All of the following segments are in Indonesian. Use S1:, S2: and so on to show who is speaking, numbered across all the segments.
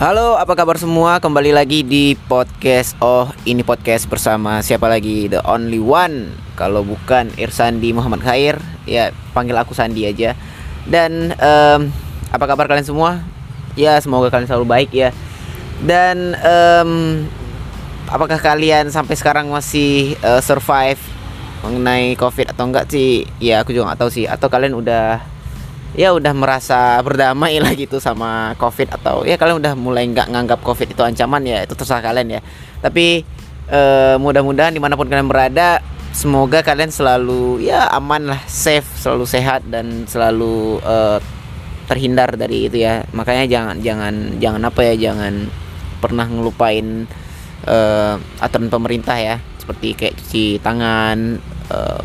S1: Halo, apa kabar semua? Kembali lagi di podcast. Oh, ini podcast bersama siapa lagi? The only one. Kalau bukan Irsandi Muhammad Khair, ya panggil aku Sandi aja. Dan em, apa kabar kalian semua? Ya, semoga kalian selalu baik ya. Dan em, apakah kalian sampai sekarang masih eh, survive mengenai COVID atau enggak sih? Ya, aku juga nggak tahu sih. Atau kalian udah ya udah merasa berdamai lah gitu sama covid atau ya kalian udah mulai nggak nganggap covid itu ancaman ya itu terserah kalian ya. Tapi eh, mudah-mudahan di mana pun kalian berada semoga kalian selalu ya aman lah safe selalu sehat dan selalu eh, terhindar dari itu ya. Makanya jangan jangan jangan apa ya jangan pernah ngelupain eh, aturan pemerintah ya. Seperti kayak cuci tangan eh,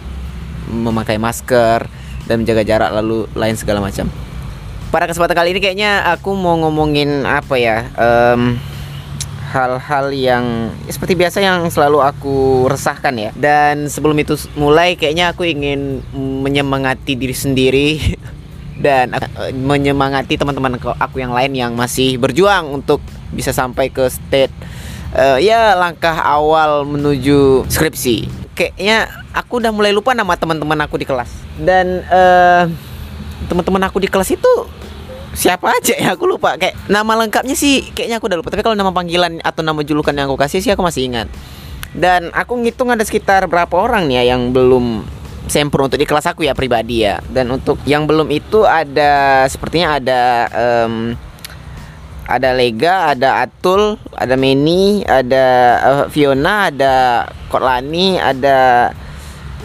S1: memakai masker dan menjaga jarak lalu lain segala macam. Pada kesempatan kali ini kayaknya aku mau ngomongin apa ya? em, hal-hal yang ya seperti biasa yang selalu aku resahkan ya. Dan sebelum itu mulai kayaknya aku ingin menyemangati diri sendiri dan eh, menyemangati teman-teman aku yang lain yang masih berjuang untuk bisa sampai ke state eh, ya langkah awal menuju skripsi. Kayaknya aku udah mulai lupa nama teman-teman aku di kelas. Dan eh, teman-teman aku di kelas itu siapa aja ya? Aku lupa. Kayak nama lengkapnya sih kayaknya aku udah lupa. Tapi kalau nama panggilan atau nama julukan yang aku kasih sih aku masih ingat. Dan aku ngitung ada sekitar berapa orang nih ya yang belum sempro untuk di kelas aku ya pribadi ya. Dan untuk yang belum itu ada sepertinya ada em, ada Lega, ada Atul, ada Meni, ada eh, Fiona, ada Kotlani, ada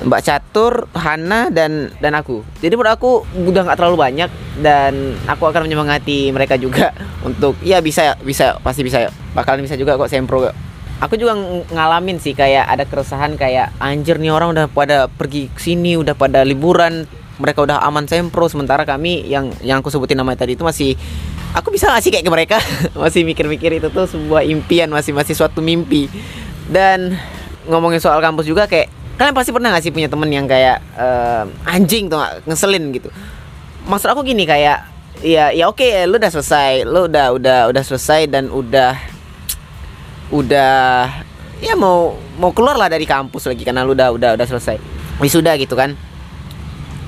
S1: Mbak Catur, Hana dan dan aku. Jadi menurut aku udah nggak terlalu banyak dan aku akan menyemangati mereka juga untuk ya bisa bisa pasti bisa bakalan bisa juga kok sempro. Aku juga ng- ngalamin sih kayak ada keresahan kayak anjir nih orang udah pada pergi sini, udah pada liburan, mereka udah aman sempro sementara kami yang yang aku sebutin namanya tadi itu masih aku bisa gak sih kayak ke mereka? Masih mikir-mikir itu tuh sebuah impian masih masih suatu mimpi. Dan ngomongin soal kampus juga kayak kalian pasti pernah gak sih punya temen yang kayak eh, anjing tuh ngeselin gitu? Maksud aku gini kayak ya ya oke lu udah selesai lu udah udah udah selesai dan udah udah ya mau mau keluar lah dari kampus lagi karena lu udah udah udah selesai. Wisuda gitu kan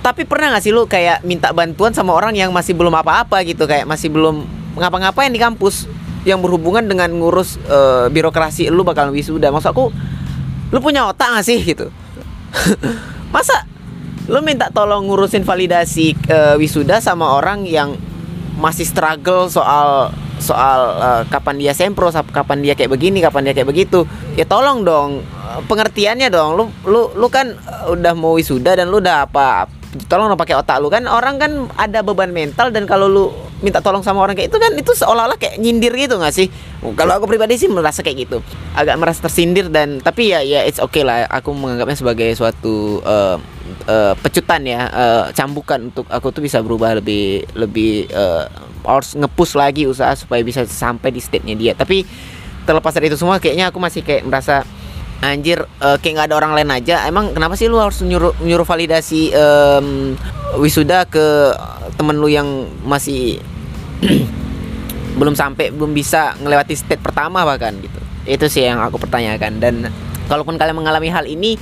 S1: tapi pernah gak sih lu kayak minta bantuan sama orang yang masih belum apa-apa gitu? Kayak masih belum ngapa-ngapain di kampus? Yang berhubungan dengan ngurus eh, birokrasi lu bakal wisuda. Maksud aku lu punya otak gak sih gitu? Masa lu minta tolong ngurusin validasi eh, wisuda sama orang yang masih struggle soal soal eh, kapan dia sempro kapan dia kayak begini kapan dia kayak begitu? Ya tolong dong pengertiannya dong. Lu lu lu kan udah mau wisuda dan lu udah apa tolong dong pakai otak lu. Kan orang kan ada beban mental dan kalau lu minta tolong sama orang kayak itu kan itu seolah-olah kayak nyindir gitu nggak sih? Kalau aku pribadi sih merasa kayak gitu. Agak merasa tersindir dan tapi ya ya it's okay lah. Aku menganggapnya sebagai suatu eh, eh, pecutan ya eh, cambukan untuk aku tuh bisa berubah lebih lebih eh, harus ngepush lagi usaha supaya bisa sampai di state-nya dia. Tapi terlepas dari itu semua kayaknya aku masih kayak merasa anjir eh, kayak nggak ada orang lain aja. Emang kenapa sih lu harus nyuruh nyuruh validasi em, wisuda ke temen lu yang masih belum sampai belum bisa ngelewati state pertama bahkan gitu? Itu sih yang aku pertanyakan. Dan kalaupun kalian mengalami hal ini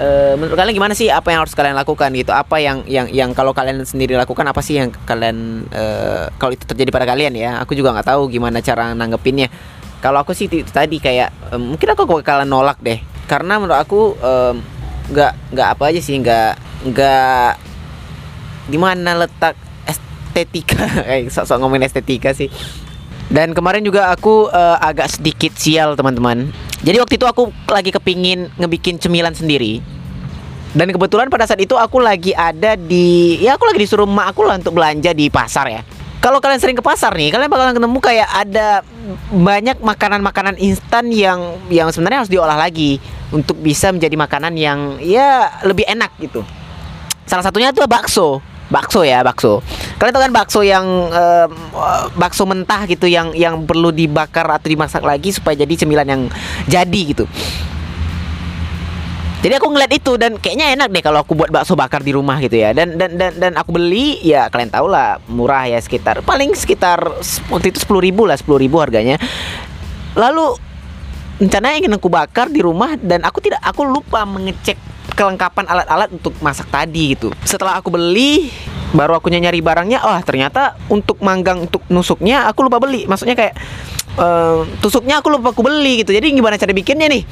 S1: eh, menurut kalian gimana sih? Apa yang harus kalian lakukan gitu? Apa yang yang yang kalau kalian sendiri lakukan apa sih yang kalian eh, kalau itu terjadi pada kalian ya? Aku juga nggak tahu gimana cara nanggepinnya kalau aku sih itu tadi kayak eh, mungkin aku bakalan nolak deh. Karena menurut aku nggak nggak apa aja sih nggak nggak di mana letak estetika eh sok-sok ngomongin estetika sih. Dan kemarin juga aku eh, agak sedikit sial teman-teman. Jadi waktu itu aku lagi kepingin ngebikin cemilan sendiri. Dan kebetulan pada saat itu aku lagi ada di ya aku lagi disuruh emak aku lah untuk belanja di pasar ya kalau kalian sering ke pasar nih kalian bakalan ketemu kayak ada banyak makanan-makanan instan yang yang sebenarnya harus diolah lagi untuk bisa menjadi makanan yang ya lebih enak gitu. Salah satunya itu bakso. Bakso ya bakso. Kalian tahu kan bakso yang eh, bakso mentah gitu yang yang perlu dibakar atau dimasak lagi supaya jadi cemilan yang jadi gitu jadi aku ngeliat itu dan kayaknya enak deh kalau aku buat bakso bakar di rumah gitu ya. Dan dan dan dan aku beli ya kalian tahu lah murah ya sekitar paling sekitar waktu itu sepuluh ribu lah sepuluh ribu harganya. Lalu rencananya ingin aku bakar di rumah dan aku tidak aku lupa mengecek kelengkapan alat-alat untuk masak tadi gitu. Setelah aku beli baru aku nyari barangnya oh ternyata untuk manggang untuk nusuknya aku lupa beli. Maksudnya kayak uh, tusuknya aku lupa aku beli gitu. Jadi gimana cara bikinnya nih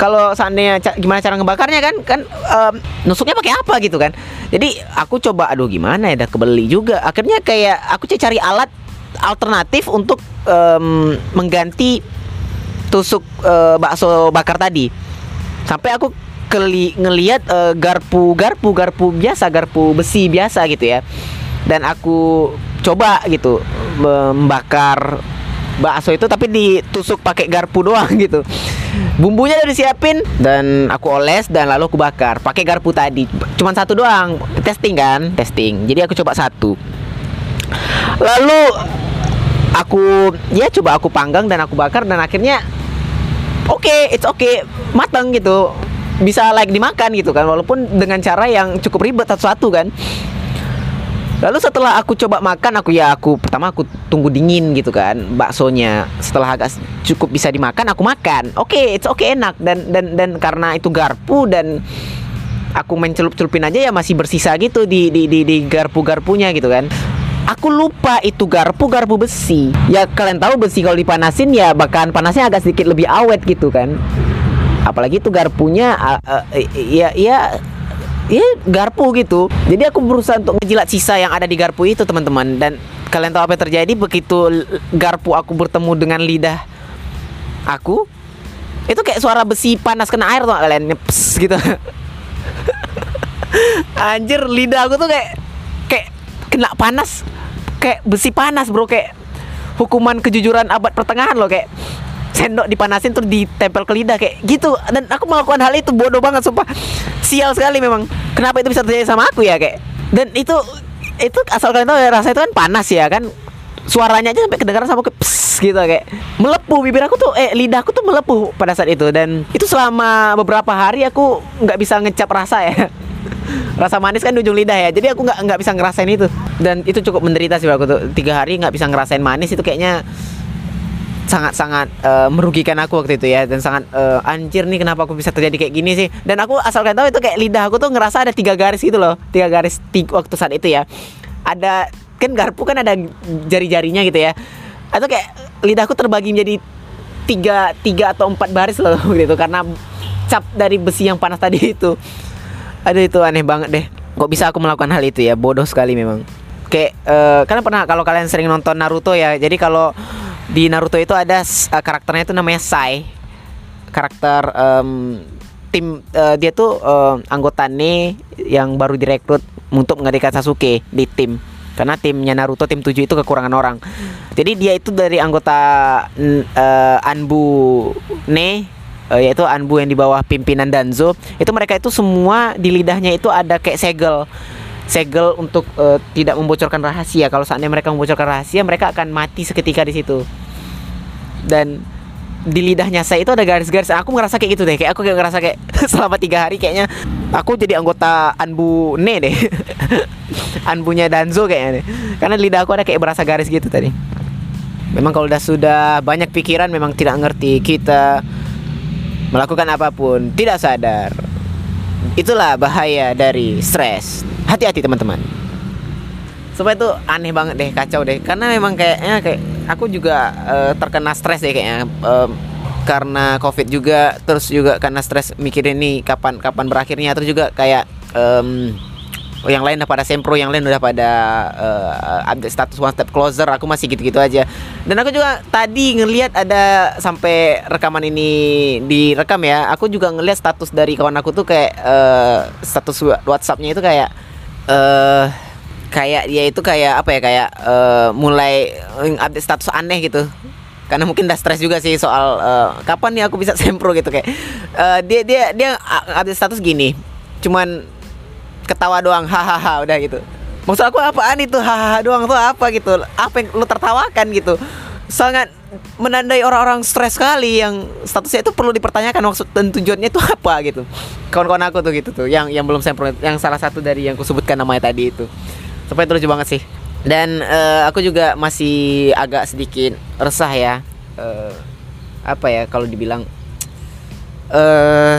S1: kalau seandainya ca gimana cara ngebakarnya kan kan um, nusuknya pakai apa gitu kan. Jadi aku coba aduh gimana ya udah kebeli juga. Akhirnya kayak aku cari alat alternatif untuk um, mengganti tusuk uh, bakso bakar tadi. Sampai aku keli ngelihat uh, garpu garpu garpu biasa garpu besi biasa gitu ya. Dan aku coba gitu membakar bakso itu tapi ditusuk pakai garpu doang gitu bumbunya udah disiapin dan aku oles dan lalu aku bakar. Pakai garpu tadi. Cuman satu doang. Testing kan? Testing. Jadi aku coba satu. Lalu aku ya coba aku panggang dan aku bakar dan akhirnya oke okay, it's okay. Matang gitu. Bisa like dimakan gitu kan. Walaupun dengan cara yang cukup ribet satu-satu kan Lalu setelah aku coba makan aku ya aku pertama aku tunggu dingin gitu kan baksonya. Setelah agak cukup bisa dimakan aku makan. Oke, okay, it's okay enak dan dan dan karena itu garpu dan aku mencelup-celupin aja ya masih bersisa gitu di di di, di garpu-garpunya gitu kan. Aku lupa itu garpu garpu besi. Ya kalian tahu besi kalau dipanasin ya bahkan panasnya agak sedikit lebih awet gitu kan. Apalagi itu garpunya uh, uh, ya ya ya garpu gitu. Jadi aku berusaha untuk ngejilat sisa yang ada di garpu itu teman-teman. Dan kalian tahu apa yang terjadi? Begitu garpu aku bertemu dengan lidah aku itu kayak suara besi panas kena air tuh kalian? Pss, gitu. Anjir lidah aku tuh kayak kayak kena panas. Kayak besi panas bro. Kayak hukuman kejujuran abad pertengahan loh kayak sendok dipanasin terus ditempel ke lidah kayak gitu. Dan aku melakukan hal itu bodoh banget sumpah. Sial sekali memang. Kenapa itu bisa terjadi sama aku ya kayak? Dan itu itu asal kalian tahu ya rasa itu kan panas ya kan? Suaranya aja sampai kedengaran sama ke pss, gitu kayak. Melepuh bibir aku tuh eh lidahku tuh melepuh pada saat itu. Dan itu selama beberapa hari aku nggak bisa ngecap rasa ya. Rasa manis kan di ujung lidah ya. Jadi aku nggak nggak bisa ngerasain itu. Dan itu cukup menderita sih aku tuh tiga hari nggak bisa ngerasain manis itu kayaknya sangat-sangat uh, merugikan aku waktu itu ya. Dan sangat uh, anjir nih kenapa aku bisa terjadi kayak gini sih. Dan aku asal kalian tahu itu kayak lidah aku tuh ngerasa ada tiga garis gitu loh. Tiga garis tiga, waktu saat itu ya. Ada kan garpu kan ada jari-jarinya gitu ya. Atau kayak lidahku terbagi menjadi tiga tiga atau empat baris loh gitu. Karena cap dari besi yang panas tadi itu. Ada itu aneh banget deh. Kok bisa aku melakukan hal itu ya? Bodoh sekali memang. Kayak uh, kalian pernah kalau kalian sering nonton Naruto ya. Jadi kalau di Naruto itu ada uh, karakternya itu namanya Sai karakter um, tim uh, dia tuh uh, anggota Ne yang baru direkrut untuk menggantikan Sasuke di tim karena timnya Naruto tim 7 itu kekurangan orang. Jadi dia itu dari anggota uh, Anbu Ne uh, yaitu Anbu yang di bawah pimpinan Danzo. Itu mereka itu semua di lidahnya itu ada kayak segel segel untuk uh, tidak membocorkan rahasia. Kalau saatnya mereka membocorkan rahasia, mereka akan mati seketika di situ. Dan di lidahnya saya itu ada garis-garis. Aku ngerasa kayak gitu deh. Kayak aku kayak ngerasa kayak selama tiga hari kayaknya aku jadi anggota Anbu Ne deh. Anbunya Danzo kayaknya deh. Karena lidah aku ada kayak berasa garis gitu tadi. Memang kalau udah sudah banyak pikiran memang tidak ngerti kita melakukan apa pun tidak sadar. Itulah bahaya dari stres hati-hati teman-teman supaya itu aneh banget deh kacau deh karena memang kayaknya kayak aku juga uh, terkena stres deh kayaknya uh, karena covid juga terus juga karena stres mikirin nih kapan kapan berakhirnya terus juga kayak um, yang lain udah pada sempro, yang lain udah pada uh, update status one step closer. Aku masih gitu-gitu aja. Dan aku juga tadi ngelihat ada sampai rekaman ini direkam ya. Aku juga ngelihat status dari kawan aku tuh kayak uh, status WhatsAppnya itu kayak uh, kayak dia itu kayak apa ya kayak uh, mulai update status aneh gitu. Karena mungkin udah stres juga sih soal uh, kapan nih aku bisa sempro gitu kayak uh, dia dia dia update status gini cuman ketawa doang hahaha udah gitu. Maksud aku apaan itu hahaha doang tuh apa gitu apa yang lu tertawakan gitu. Sangat menandai orang-orang stres sekali yang statusnya itu perlu dipertanyakan maksud dan tujuannya itu apa gitu. Kawan-kawan aku tuh gitu tuh yang yang belum saya yang salah satu dari yang kusebutkan namanya tadi itu. Sampai lucu banget sih. Dan uh, aku juga masih agak sedikit resah ya. Uh, apa ya kalau dibilang uh,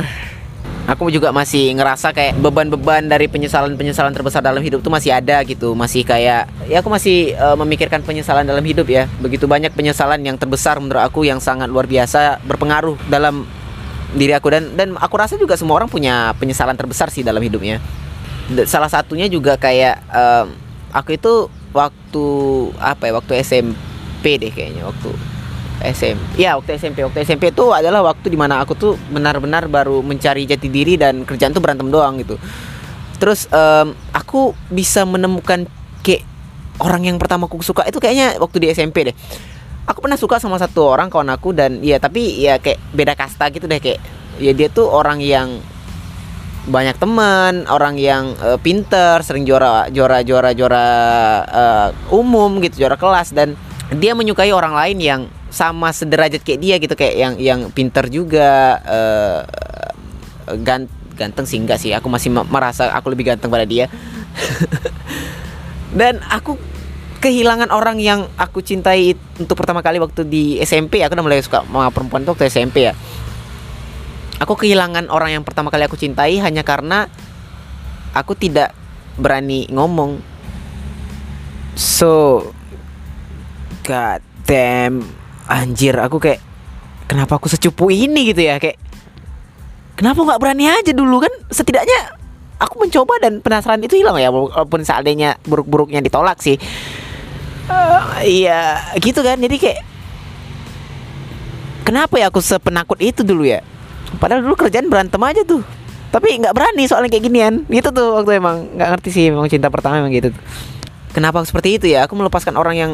S1: aku juga masih ngerasa kayak beban-beban dari penyesalan-penyesalan terbesar dalam hidup tuh masih ada gitu. Masih kayak ya aku masih uh, memikirkan penyesalan dalam hidup ya. Begitu banyak penyesalan yang terbesar menurut aku yang sangat luar biasa berpengaruh dalam diri aku. Dan dan aku rasa juga semua orang punya penyesalan terbesar sih dalam hidupnya. Salah satunya juga kayak um, aku itu waktu apa ya waktu SMP deh kayaknya waktu SMP ya waktu SMP waktu SMP itu adalah waktu di mana aku tuh benar-benar baru mencari jati diri dan kerjaan tuh berantem doang gitu. Terus um, aku bisa menemukan kayak orang yang pertama aku suka itu kayaknya waktu di SMP deh. Aku pernah suka sama satu orang kawan aku dan ya tapi ya kayak beda kasta gitu deh kayak ya dia tuh orang yang banyak teman, orang yang uh, pinter, sering juara juara juara juara uh, umum gitu, juara kelas dan dia menyukai orang lain yang sama sederajat kayak dia gitu kayak yang yang pinter juga uh, gant ganteng sih enggak sih. Aku masih merasa aku lebih ganteng pada dia. Dan aku kehilangan orang yang aku cintai untuk pertama kali waktu di SMP aku udah mulai suka sama perempuan tuh waktu SMP ya. Aku kehilangan orang yang pertama kali aku cintai hanya karena aku tidak berani ngomong. So god damn anjir aku kayak kenapa aku secupu ini gitu ya? Kayak kenapa nggak berani aja dulu kan? Setidaknya aku mencoba dan penasaran itu hilang ya walaupun seandainya buruk-buruknya ditolak sih. Uh, iya gitu kan? Jadi kayak kenapa ya aku sepenakut itu dulu ya? Padahal dulu kerjaan berantem aja tuh. Tapi nggak berani soalnya kayak ginian. Gitu tuh waktu emang nggak ngerti sih emang cinta pertama emang gitu kenapa seperti itu ya? Aku melepaskan orang yang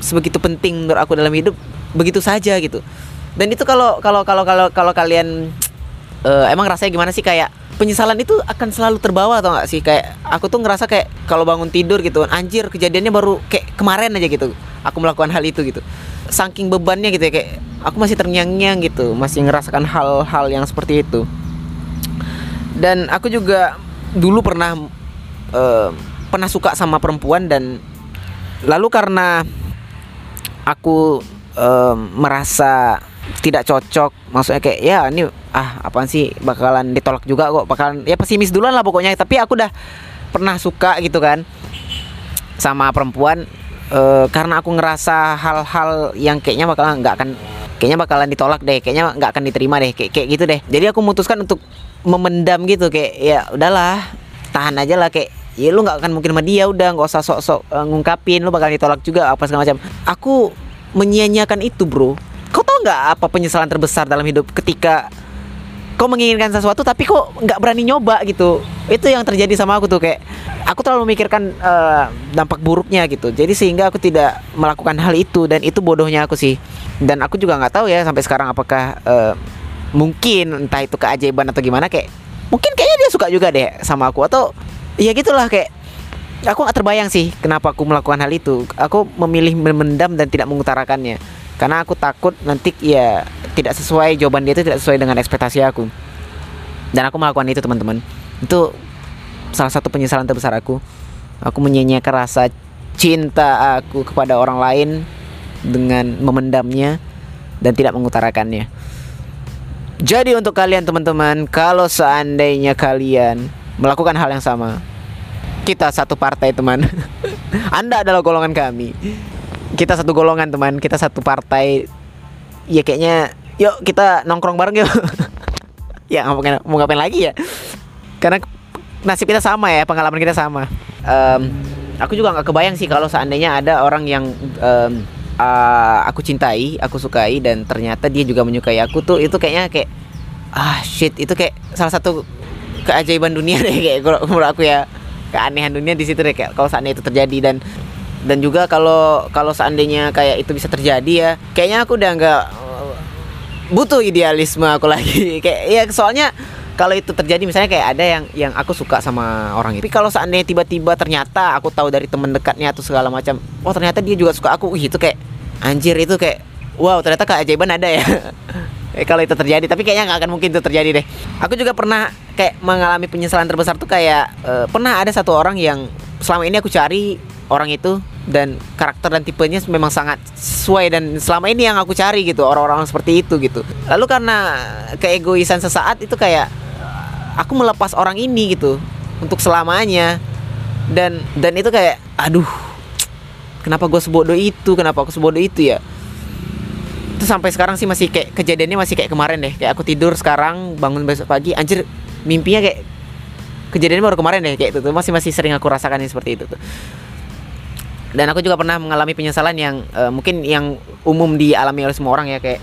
S1: sebegitu penting menurut aku dalam hidup begitu saja gitu. Dan itu kalau kalau kalau kalau kalau kalian uh, emang rasanya gimana sih? Kayak penyesalan itu akan selalu terbawa atau enggak sih? Kayak aku tuh ngerasa kayak kalau bangun tidur gitu anjir kejadiannya baru kayak kemarin aja gitu. Aku melakukan hal itu gitu. Saking bebannya gitu ya kayak aku masih terngiang-ngiang gitu masih ngerasakan hal-hal yang seperti itu. Dan aku juga dulu pernah uh, pernah suka sama perempuan dan lalu karena aku um, merasa tidak cocok. Maksudnya kayak ya ini ah apaan sih bakalan ditolak juga kok bakalan ya pesimis duluan lah pokoknya. Tapi aku udah pernah suka gitu kan sama perempuan uh, karena aku ngerasa hal-hal yang kayaknya bakalan nggak akan kayaknya bakalan ditolak deh kayaknya nggak akan diterima deh kayak kayak gitu deh. Jadi aku memutuskan untuk memendam gitu kayak ya udahlah tahan aja lah kayak ya lu nggak akan mungkin sama dia udah nggak usah sok-sok uh, ngungkapin lu bakal ditolak juga apa segala macam. Aku menyia-nyiakan itu bro. Kau tau nggak apa penyesalan terbesar dalam hidup ketika kau menginginkan sesuatu tapi kok nggak berani nyoba gitu? Itu yang terjadi sama aku tuh kayak aku terlalu memikirkan uh, dampak buruknya gitu. Jadi sehingga aku tidak melakukan hal itu dan itu bodohnya aku sih. Dan aku juga nggak tahu ya sampai sekarang apakah uh, mungkin entah itu keajaiban atau gimana kayak mungkin kayaknya dia suka juga deh sama aku atau ya gitulah kayak aku nggak terbayang sih kenapa aku melakukan hal itu. Aku memilih memendam dan tidak mengutarakannya. Karena aku takut nanti ya tidak sesuai jawaban dia itu tidak sesuai dengan ekspektasi aku. Dan aku melakukan itu teman-teman. Itu salah satu penyesalan terbesar aku. Aku menyanyiakan rasa cinta aku kepada orang lain dengan memendamnya dan tidak mengutarakannya. Jadi untuk kalian teman-teman kalau seandainya kalian melakukan hal yang sama kita satu partai teman. Anda adalah golongan kami. Kita satu golongan teman. Kita satu partai. Ya kayaknya yuk kita nongkrong bareng yuk. Ya mau ngapain, mau ngapain lagi ya? Karena nasib kita sama ya. Pengalaman kita sama. Um, aku juga nggak kebayang sih kalau seandainya ada orang yang um, uh, aku cintai aku sukai dan ternyata dia juga menyukai aku tuh itu kayaknya kayak ah shit. Itu kayak salah satu keajaiban dunia deh kayak menurut aku ya keanehan dunia di situ deh kayak kalau seandainya itu terjadi dan dan juga kalau kalau seandainya kayak itu bisa terjadi ya kayaknya aku udah nggak butuh idealisme aku lagi. Kayak ya soalnya kalau itu terjadi misalnya kayak ada yang yang aku suka sama orang itu. Tapi kalau seandainya tiba-tiba ternyata aku tahu dari teman dekatnya atau segala macam oh ternyata dia juga suka aku. Gitu kayak anjir itu kayak wow ternyata keajaiban ada ya eh, kalau itu terjadi tapi kayaknya nggak akan mungkin itu terjadi deh. Aku juga pernah kayak mengalami penyesalan terbesar tuh kayak uh, pernah ada satu orang yang selama ini aku cari orang itu dan karakter dan tipenya memang sangat sesuai dan selama ini yang aku cari gitu orang-orang seperti itu gitu. Lalu karena keegoisan sesaat itu kayak aku melepas orang ini gitu untuk selamanya. Dan dan itu kayak aduh kenapa gue sebodoh itu? Kenapa aku sebodoh itu ya itu sampai sekarang sih masih kayak kejadiannya masih kayak kemarin deh. Kayak aku tidur sekarang bangun besok pagi. Anjir mimpinya kayak kejadiannya baru kemarin deh kayak itu tuh. Masih masih sering aku rasakan seperti itu tuh. Dan aku juga pernah mengalami penyesalan yang uh, mungkin yang umum dialami oleh semua orang ya kayak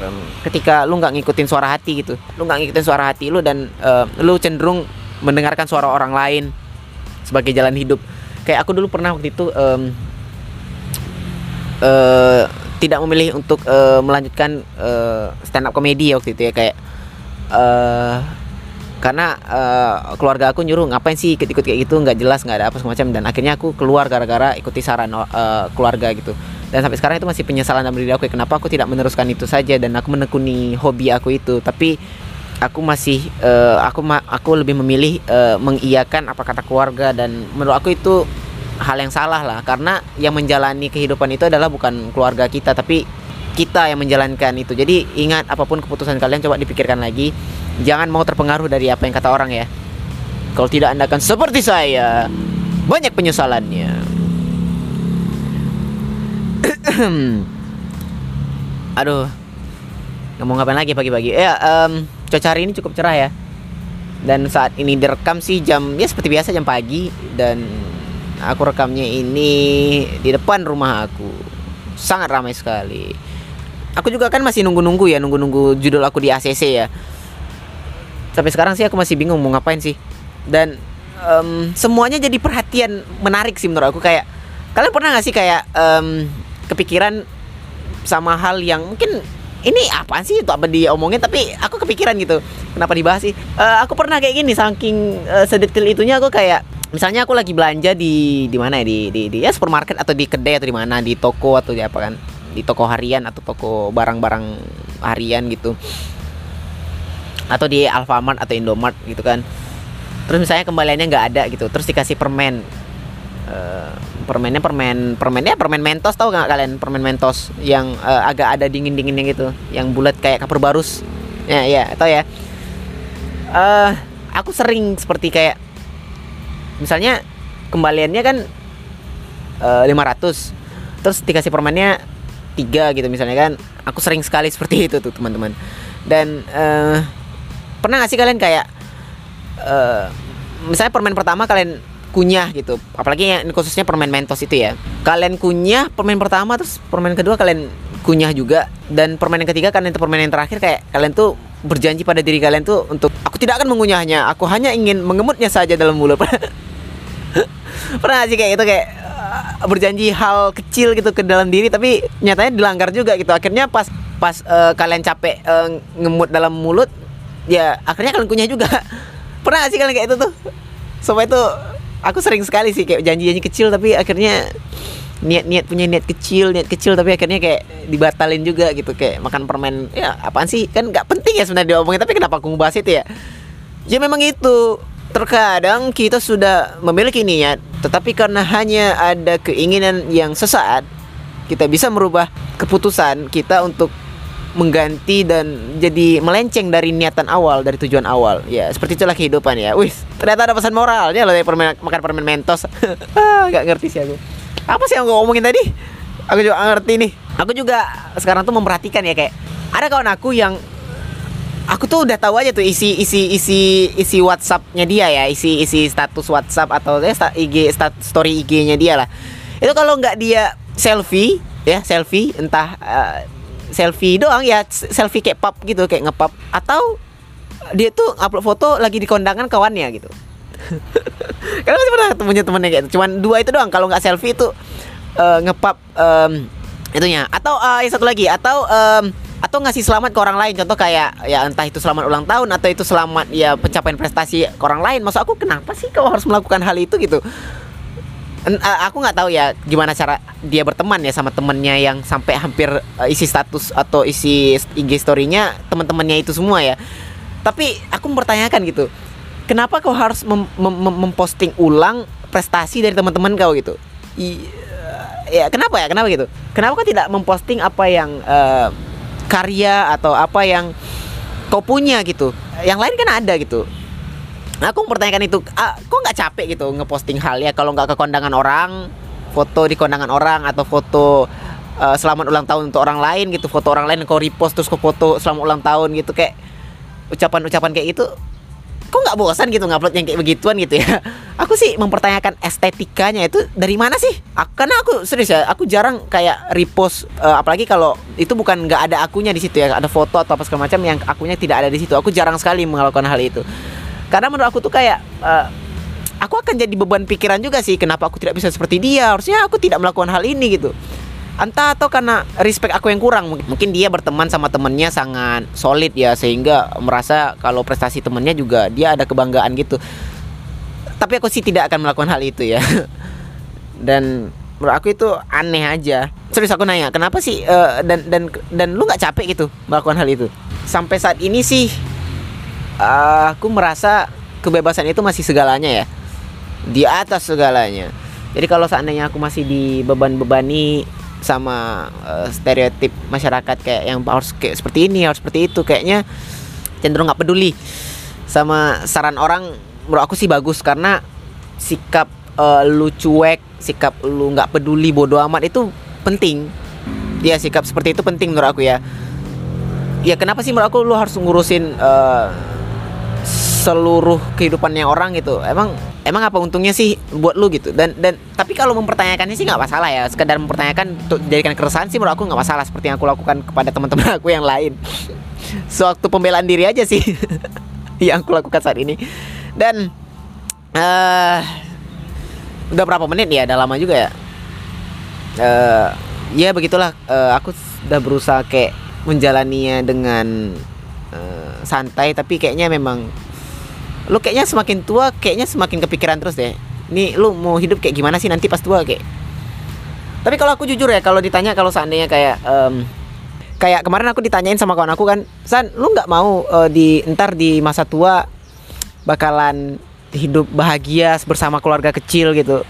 S1: um, ketika lu nggak ngikutin suara hati gitu. Lu nggak ngikutin suara hati lu dan uh, lu cenderung mendengarkan suara orang lain sebagai jalan hidup. Kayak aku dulu pernah waktu itu um, uh, tidak memilih untuk uh, melanjutkan uh, stand up komedi waktu itu ya kayak uh, karena uh, keluarga aku nyuruh ngapain sih ikut-ikut kayak gitu? Nggak jelas nggak ada apa semacam. Dan akhirnya aku keluar gara-gara ikuti saran uh, keluarga gitu. Dan sampai sekarang itu masih penyesalan dalam diri aku ya, kenapa aku tidak meneruskan itu saja dan aku menekuni hobi aku itu. Tapi aku masih uh, aku ma aku lebih memilih uh, mengiyakan apa kata keluarga dan menurut aku itu hal yang salah lah. Karena yang menjalani kehidupan itu adalah bukan keluarga kita tapi kita yang menjalankan itu. Jadi ingat apa pun keputusan kalian coba dipikirkan lagi. Jangan mau terpengaruh dari apa yang kata orang ya. Kalau tidak anda akan seperti saya. Banyak penyesalannya. Aduh. Ngomong ngapain lagi pagi-pagi? Ya um, cuaca hari ini cukup cerah ya. Dan saat ini direkam sih jam ya seperti biasa jam pagi. Dan aku rekamnya ini di depan rumah aku. Sangat ramai sekali. Aku juga kan masih nunggu-nunggu ya nunggu-nunggu judul aku di ACC ya. Sampai sekarang sih aku masih bingung mau ngapain sih. Dan um, semuanya jadi perhatian menarik sih menurut aku. Kayak kalian pernah gak sih kayak um, kepikiran sama hal yang mungkin ini apa sih? Itu apa diomongin? Tapi aku kepikiran gitu. Kenapa dibahas sih? Uh, aku pernah kayak gini saking uh, sedetil itunya aku kayak misalnya aku lagi belanja di di mana ya? Di, di di ya supermarket atau di kedai atau di mana? Di toko atau di apa kan? Di toko harian atau toko barang-barang harian gitu. Atau di Alfamart atau Indomart gitu kan. Terus misalnya kembaliannya nggak ada gitu. Terus dikasih permen uh, permennya permen permennya permen mentos tau nggak kalian? Permen mentos yang uh, agak ada dingin dinginnya gitu yang bulat kayak kapur barus. Ya ya atau ya. Uh, aku sering seperti kayak misalnya kembaliannya kan uh, eh, 500 terus dikasih permennya tiga gitu misalnya kan. Aku sering sekali seperti itu tuh teman-teman. Dan uh, pernah gak sih kalian kayak uh, misalnya permen pertama kalian kunyah gitu. Apalagi yang khususnya permen mentos itu ya. Kalian kunyah permen pertama terus permen kedua kalian kunyah juga. Dan permen yang ketiga kalian itu permen yang terakhir kayak kalian tuh berjanji pada diri kalian tuh untuk aku tidak akan mengunyahnya. Aku hanya ingin mengemutnya saja dalam mulut. Pernah sih kayak itu kayak uh, berjanji hal kecil gitu ke dalam diri tapi nyatanya dilanggar juga gitu. Akhirnya pas pas uh, kalian capek uh, ngemut dalam mulut ya akhirnya kalian kunyah juga. Pernah sih kalian kayak itu tuh? Sampai itu aku sering sekali sih kayak janji-janji kecil tapi akhirnya niat-niat punya niat kecil niat kecil tapi akhirnya kayak dibatalin juga gitu. Kayak makan permen ya apaan sih? Kan nggak penting ya sebenarnya diomongin tapi kenapa aku ngebahas itu ya? Ya memang itu. Terkadang kita sudah memiliki niat, tetapi karena hanya ada keinginan yang sesaat, kita bisa merubah keputusan kita untuk mengganti dan jadi melenceng dari niatan awal dari tujuan awal. Ya seperti itulah kehidupan ya. Wih ternyata ada pesan moralnya loh dari permen, makan permen mentos. Ah nggak ngerti sih aku. Apa sih yang gue ngomongin tadi? Aku juga ngerti nih. Aku juga sekarang tuh memperhatikan ya kayak ada kawan aku yang aku tuh udah tahu aja tuh isi isi isi isi WhatsAppnya dia ya isi isi status WhatsApp atau ya IG stat, story IG-nya dia lah. Itu kalau nggak dia selfie ya selfie entah uh, selfie doang ya selfie kayak pop gitu kayak ngepop atau dia tuh upload foto lagi di kondangan kawannya gitu Karena masih pernah punya temennya kayak gitu. Cuman dua itu doang. Kalau nggak selfie itu uh, ngepap um, itunya. Atau uh, yang satu lagi. Atau um, atau ngasih selamat ke orang lain contoh kayak ya entah itu selamat ulang tahun atau itu selamat ya pencapaian prestasi ke orang lain maksud aku kenapa sih kau harus melakukan hal itu gitu aku nggak tahu ya gimana cara dia berteman ya sama temennya yang sampai hampir uh, isi status atau isi IG story-nya teman-temannya itu semua ya. Tapi aku mempertanyakan gitu. Kenapa kau harus mem mem memposting ulang prestasi dari teman-teman kau gitu? I ya kenapa ya? Kenapa gitu? Kenapa kau tidak memposting apa yang uh, karya atau apa yang kau punya gitu? Yang lain kan ada gitu aku mempertanyakan itu ah, kok nggak capek gitu ngeposting hal ya? Kalau nggak ke kondangan orang foto di kondangan orang atau foto uh, selamat ulang tahun untuk orang lain gitu foto orang lain kau repost terus kau foto selamat ulang tahun gitu kayak ucapan-ucapan kayak itu kok nggak bosan gitu ngupload yang kayak begituan gitu ya? Aku sih mempertanyakan estetikanya itu dari mana sih? Aku, karena aku serius ya aku jarang kayak repost uh, apalagi kalau itu bukan nggak ada akunya di situ ya ada foto atau apa segala macam yang akunya tidak ada di situ. Aku jarang sekali melakukan hal itu karena menurut aku tuh kayak uh, aku akan jadi beban pikiran juga sih kenapa aku tidak bisa seperti dia? Harusnya aku tidak melakukan hal ini gitu. Entah atau karena respect aku yang kurang mungkin dia berteman sama temennya sangat solid ya sehingga merasa kalau prestasi temennya juga dia ada kebanggaan gitu. Tapi aku sih tidak akan melakukan hal itu ya. Dan menurut aku itu aneh aja. Serius aku nanya kenapa sih uh, dan dan dan lu nggak capek gitu melakukan hal itu? Sampai saat ini sih uh, aku merasa kebebasan itu masih segalanya ya. Di atas segalanya. Jadi kalau seandainya aku masih dibeban-bebani sama uh, stereotip masyarakat kayak yang harus kayak seperti ini harus seperti itu kayaknya cenderung nggak peduli sama saran orang menurut aku sih bagus. Karena sikap uh, lu cuek sikap lu nggak peduli bodoh amat itu penting. Ya sikap seperti itu penting menurut aku ya. Ya kenapa sih menurut aku lu harus ngurusin uh, seluruh kehidupannya orang gitu. Emang emang apa untungnya sih buat lu gitu? Dan dan tapi kalau mempertanyakannya sih nggak masalah ya. Sekedar mempertanyakan untuk jadikan keresahan sih menurut aku nggak masalah seperti yang aku lakukan kepada teman-teman aku yang lain. Sewaktu pembelaan diri aja sih yang aku lakukan saat ini. Dan uh, udah berapa menit ya? Udah lama juga ya? Uh, ya begitulah. Uh, aku udah berusaha kayak menjalaninya dengan uh, santai tapi kayaknya memang lu kayaknya semakin tua kayaknya semakin kepikiran terus deh. Nih lu mau hidup kayak gimana sih nanti pas tua kayak? Tapi kalau aku jujur ya kalau ditanya kalau seandainya kayak um, kayak kemarin aku ditanyain sama kawan aku kan san lu nggak mau uh, di entar di masa tua bakalan hidup bahagia bersama keluarga kecil gitu?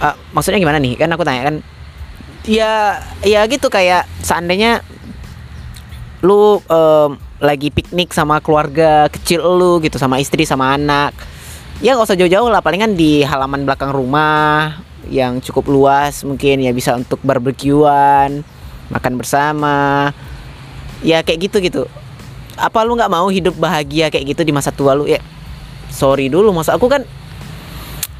S1: Uh, maksudnya gimana nih? Kan aku tanya kan. Ya ya gitu kayak seandainya lu um, lagi piknik sama keluarga kecil lu gitu sama istri sama anak. Ya nggak usah jauh-jauh lah palingan di halaman belakang rumah yang cukup luas mungkin ya bisa untuk barbekyuan makan bersama. Ya kayak gitu gitu. Apa lu nggak mau hidup bahagia kayak gitu di masa tua lu? Ya sorry dulu masa aku kan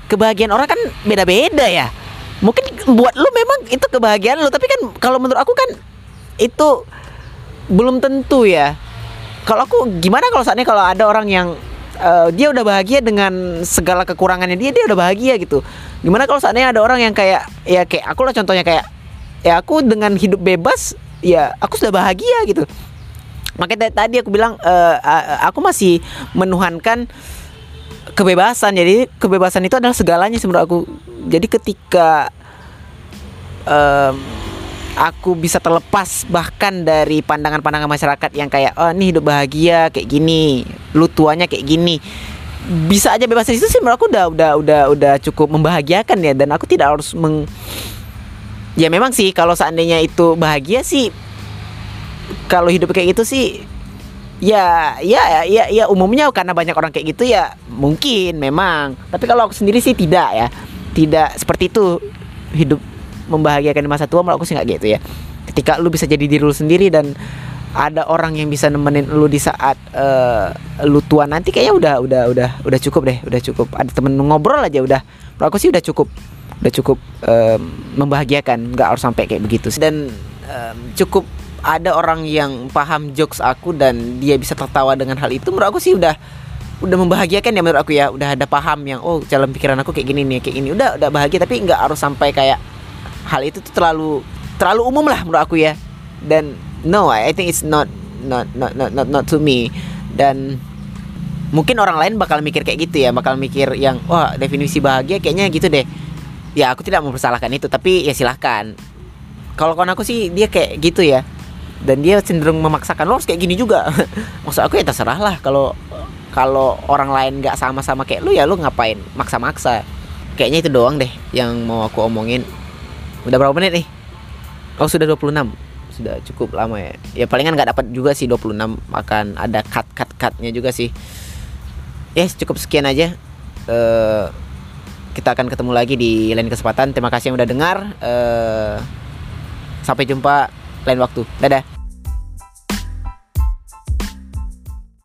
S1: kebahagiaan orang kan beda-beda ya. Mungkin buat lu memang itu kebahagiaan lu tapi kan kalau menurut aku kan itu belum tentu ya kalau aku gimana kalau saatnya kalau ada orang yang uh, dia udah bahagia dengan segala kekurangannya dia dia udah bahagia gitu. Gimana kalau saatnya ada orang yang kayak ya kayak aku lah contohnya kayak ya aku dengan hidup bebas ya aku sudah bahagia gitu. Makanya tadi aku bilang uh, aku masih menuhankan kebebasan. Jadi kebebasan itu adalah segalanya menurut aku. Jadi ketika um, aku bisa terlepas bahkan dari pandangan-pandangan masyarakat yang kayak oh ini hidup bahagia kayak gini lu tuanya kayak gini. Bisa aja bebas itu sih menurut aku udah udah udah udah cukup membahagiakan ya. Dan aku tidak harus meng ya memang sih kalau seandainya itu bahagia sih kalau hidup kayak gitu sih ya ya ya ya umumnya karena banyak orang kayak gitu ya mungkin memang. Tapi kalau aku sendiri sih tidak ya. Tidak seperti itu hidup membahagiakan di masa tua menurut aku sih nggak gitu ya. Ketika lu bisa jadi diri lu sendiri dan ada orang yang bisa nemenin lu di saat uh, lu tua nanti kayaknya udah udah udah udah cukup deh udah cukup. Ada temen ngobrol aja udah. Menurut aku sih udah cukup udah cukup um, membahagiakan nggak harus sampai kayak begitu dan um, cukup ada orang yang paham jokes aku dan dia bisa tertawa dengan hal itu menurut aku sih udah udah membahagiakan ya menurut aku ya. Udah ada paham yang oh jalan pikiran aku kayak gini nih kayak gini. Udah udah bahagia tapi nggak harus sampai kayak hal itu tuh terlalu terlalu umum lah menurut aku ya. Dan no I think it's not not not not not, not to me. Dan mungkin orang lain bakal mikir kayak gitu ya. Bakal mikir yang wah definisi bahagia kayaknya gitu deh. Ya aku tidak mempersalahkan itu tapi ya silahkan. Kalau kawan aku sih dia kayak gitu ya. Dan dia cenderung memaksakan lo harus kayak gini juga. Maksud aku ya terserah lah. Kalau kalau orang lain nggak sama-sama kayak lu ya lu ngapain maksa-maksa? Kayaknya itu doang deh yang mau aku omongin udah berapa menit nih? Oh sudah 26 sudah cukup lama ya. Ya palingan nggak dapat juga sih 26 akan ada cut cut cutnya juga sih. Ya yes, cukup sekian aja. Uh, kita akan ketemu lagi di lain kesempatan. Terima kasih yang udah dengar. Uh, sampai jumpa lain waktu. Dadah